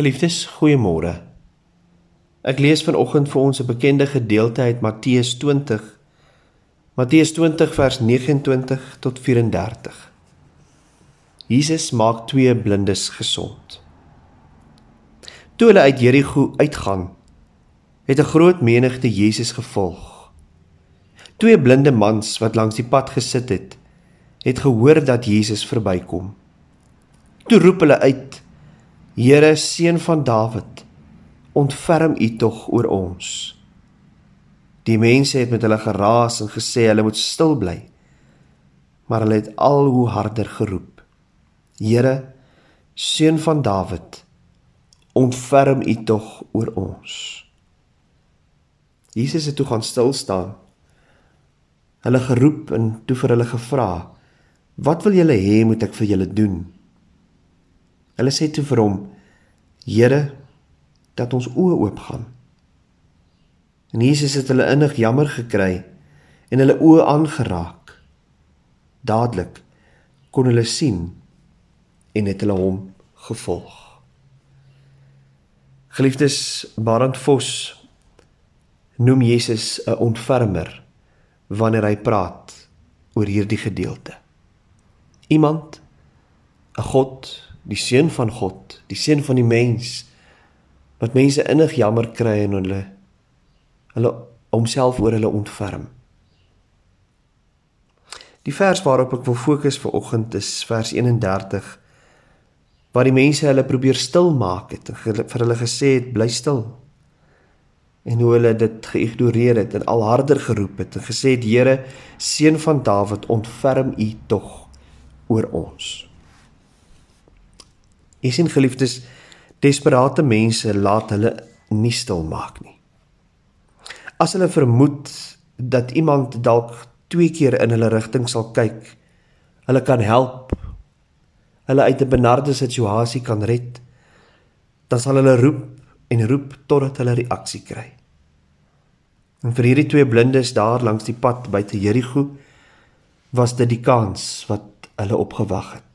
Geliefdes, goeiemôre. Ek lees vanoggend vir ons 'n bekende gedeelte uit Matteus 20. Matteus 20 vers 29 tot 34. Jesus maak twee blindes gesond. Toe hulle uit Jerigo uitgaan, het 'n groot menigte Jesus gevolg. Twee blinde mans wat langs die pad gesit het, het gehoor dat Jesus verbykom. Toe roep hulle uit: Here seun van Dawid, ontferm U tog oor ons. Die mense het met hulle geraas en gesê hulle moet stil bly. Maar hulle het al hoe harder geroep. Here seun van Dawid, ontferm U tog oor ons. Jesus het toe gaan stil staan. Hulle geroep en toe vir hulle gevra: "Wat wil julle hê moet ek vir julle doen?" Hulle sê toe vir hom: "Here, dat ons oë oopgaan." En Jesus het hulle innig jammer gekry en hulle oë aangeraak. Dadelik kon hulle sien en het hulle hom gevolg. Geliefdes, Barend Vos noem Jesus 'n ontfermer wanneer hy praat oor hierdie gedeelte. Iemand 'n God die seun van God, die seun van die mens wat mense innig jammer kry en hulle hulle homself oor hulle ontferm. Die vers waarop ek wil fokus vir oggend is vers 31 waar die mense hulle probeer stil maak het en vir hulle gesê het bly stil. En hoe hulle dit geïgnoreer het en al harder geroep het en gesê het Here seun van Dawid ontferm u tog oor ons. Jy sien geliefdes, desperate mense laat hulle nie stil maak nie. As hulle vermoed dat iemand dalk twee keer in hulle rigting sal kyk, hulle kan help, hulle uit 'n benarde situasie kan red, dan sal hulle roep en roep totdat hulle reaksie kry. En vir hierdie twee blindes daar langs die pad buite Jerigo was dit die kans wat hulle opgewag het.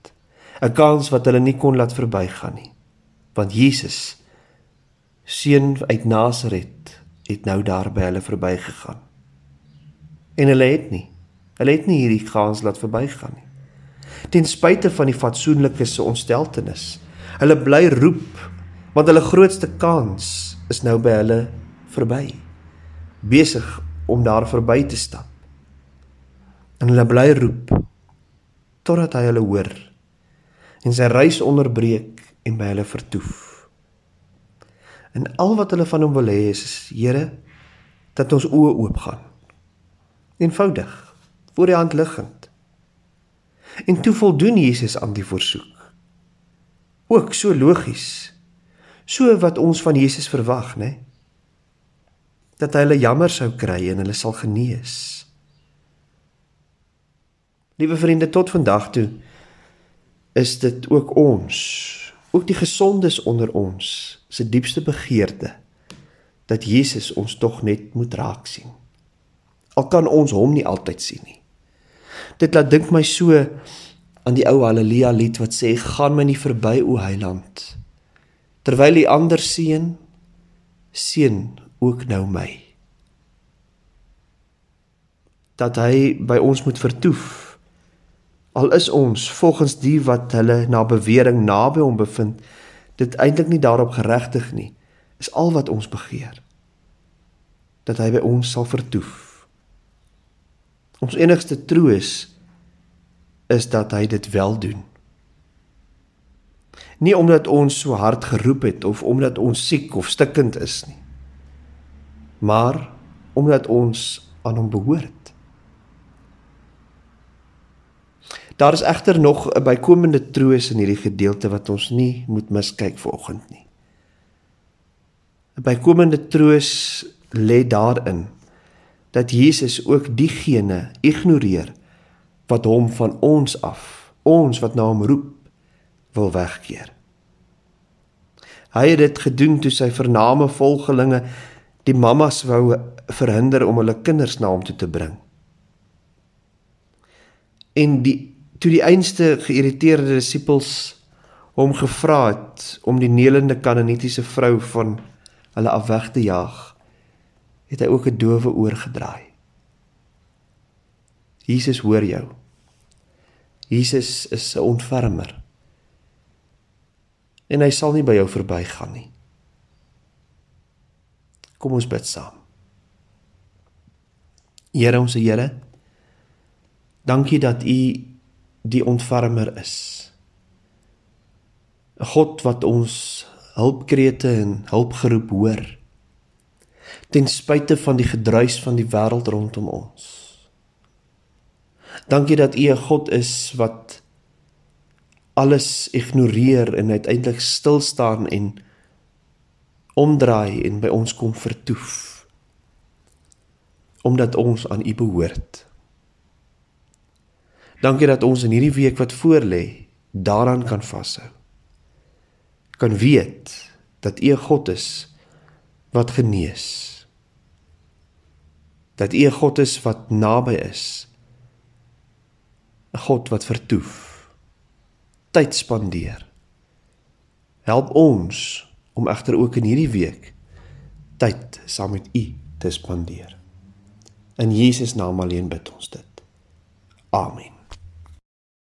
'n kans wat hulle nie kon laat verbygaan nie. Want Jesus seun uit Nasaret het nou daar by hulle verbygegaan. En hulle het nie. Hulle het nie hierdie kans laat verbygaan nie. Ten spyte van die fatsoenlike se ontsteltenis. Hulle bly roep want hulle grootste kans is nou by hulle verby. Besig om daar verby te stap. En hulle bly roep totdat hy hulle hoor en sy reis onderbreek en by hulle vertoef. En al wat hulle van hom wil hê is, Here, dat ons oë oopgaan. Eenvoudig, voor die hand liggend. En toe voldoen Jesus aan die versoek. Ook so logies. So wat ons van Jesus verwag, né? Dat hy hulle jammer sou kry en hulle sal genees. Liewe vriende, tot vandag toe is dit ook ons, ook die gesondes onder ons se diepste begeerte dat Jesus ons tog net moet raak sien. Al kan ons hom nie altyd sien nie. Dit laat dink my so aan die ou Halleluja lied wat sê gaan my nie verby o Heiland terwyl die ander seën seën ook nou my dat hy by ons moet vertoef Al is ons volgens die wat hulle na bewering naby hom bevind, dit eintlik nie daarop geregtig nie, is al wat ons begeer dat hy by ons sal vertoef. Ons enigste troos is dat hy dit wel doen. Nie omdat ons so hard geroep het of omdat ons siek of stikkend is nie, maar omdat ons aan hom behoort. Daar is egter nog 'n bykomende troos in hierdie gedeelte wat ons nie moet miskyk vanoggend nie. 'n Bykomende troos lê daarin dat Jesus ook diegene ignoreer wat hom van ons af, ons wat na hom roep, wil wegkeer. Hy het dit gedoen toe sy vername volgelinge die mammas wou verhinder om hulle kinders na hom toe te bring. En die toe die einste geïrriteerde disippels hom gevra het om die nelende Kanaanitiese vrou van hulle af weg te jaag, het hy ook 'n dowe oor gedraai. Jesus hoor jou. Jesus is 'n ontfermer. En hy sal nie by jou verbygaan nie. Kom ons bid saam. Here ons Here, dankie dat U die ontfermer is. 'n God wat ons hulpkrete en hulpgeroep hoor ten spyte van die gedruis van die wêreld rondom ons. Dankie dat U 'n God is wat alles ignoreer en uiteindelik stil staan en omdraai en by ons kom vertoef omdat ons aan U behoort. Dankie dat ons in hierdie week wat voorlê daaraan kan vashou. Kan weet dat U 'n God is wat genees. Dat U 'n God is wat naby is. 'n God wat vertoef. Tyd spandeer. Help ons om egter ook in hierdie week tyd saam met U te spandeer. In Jesus naam alleen bid ons dit. Amen.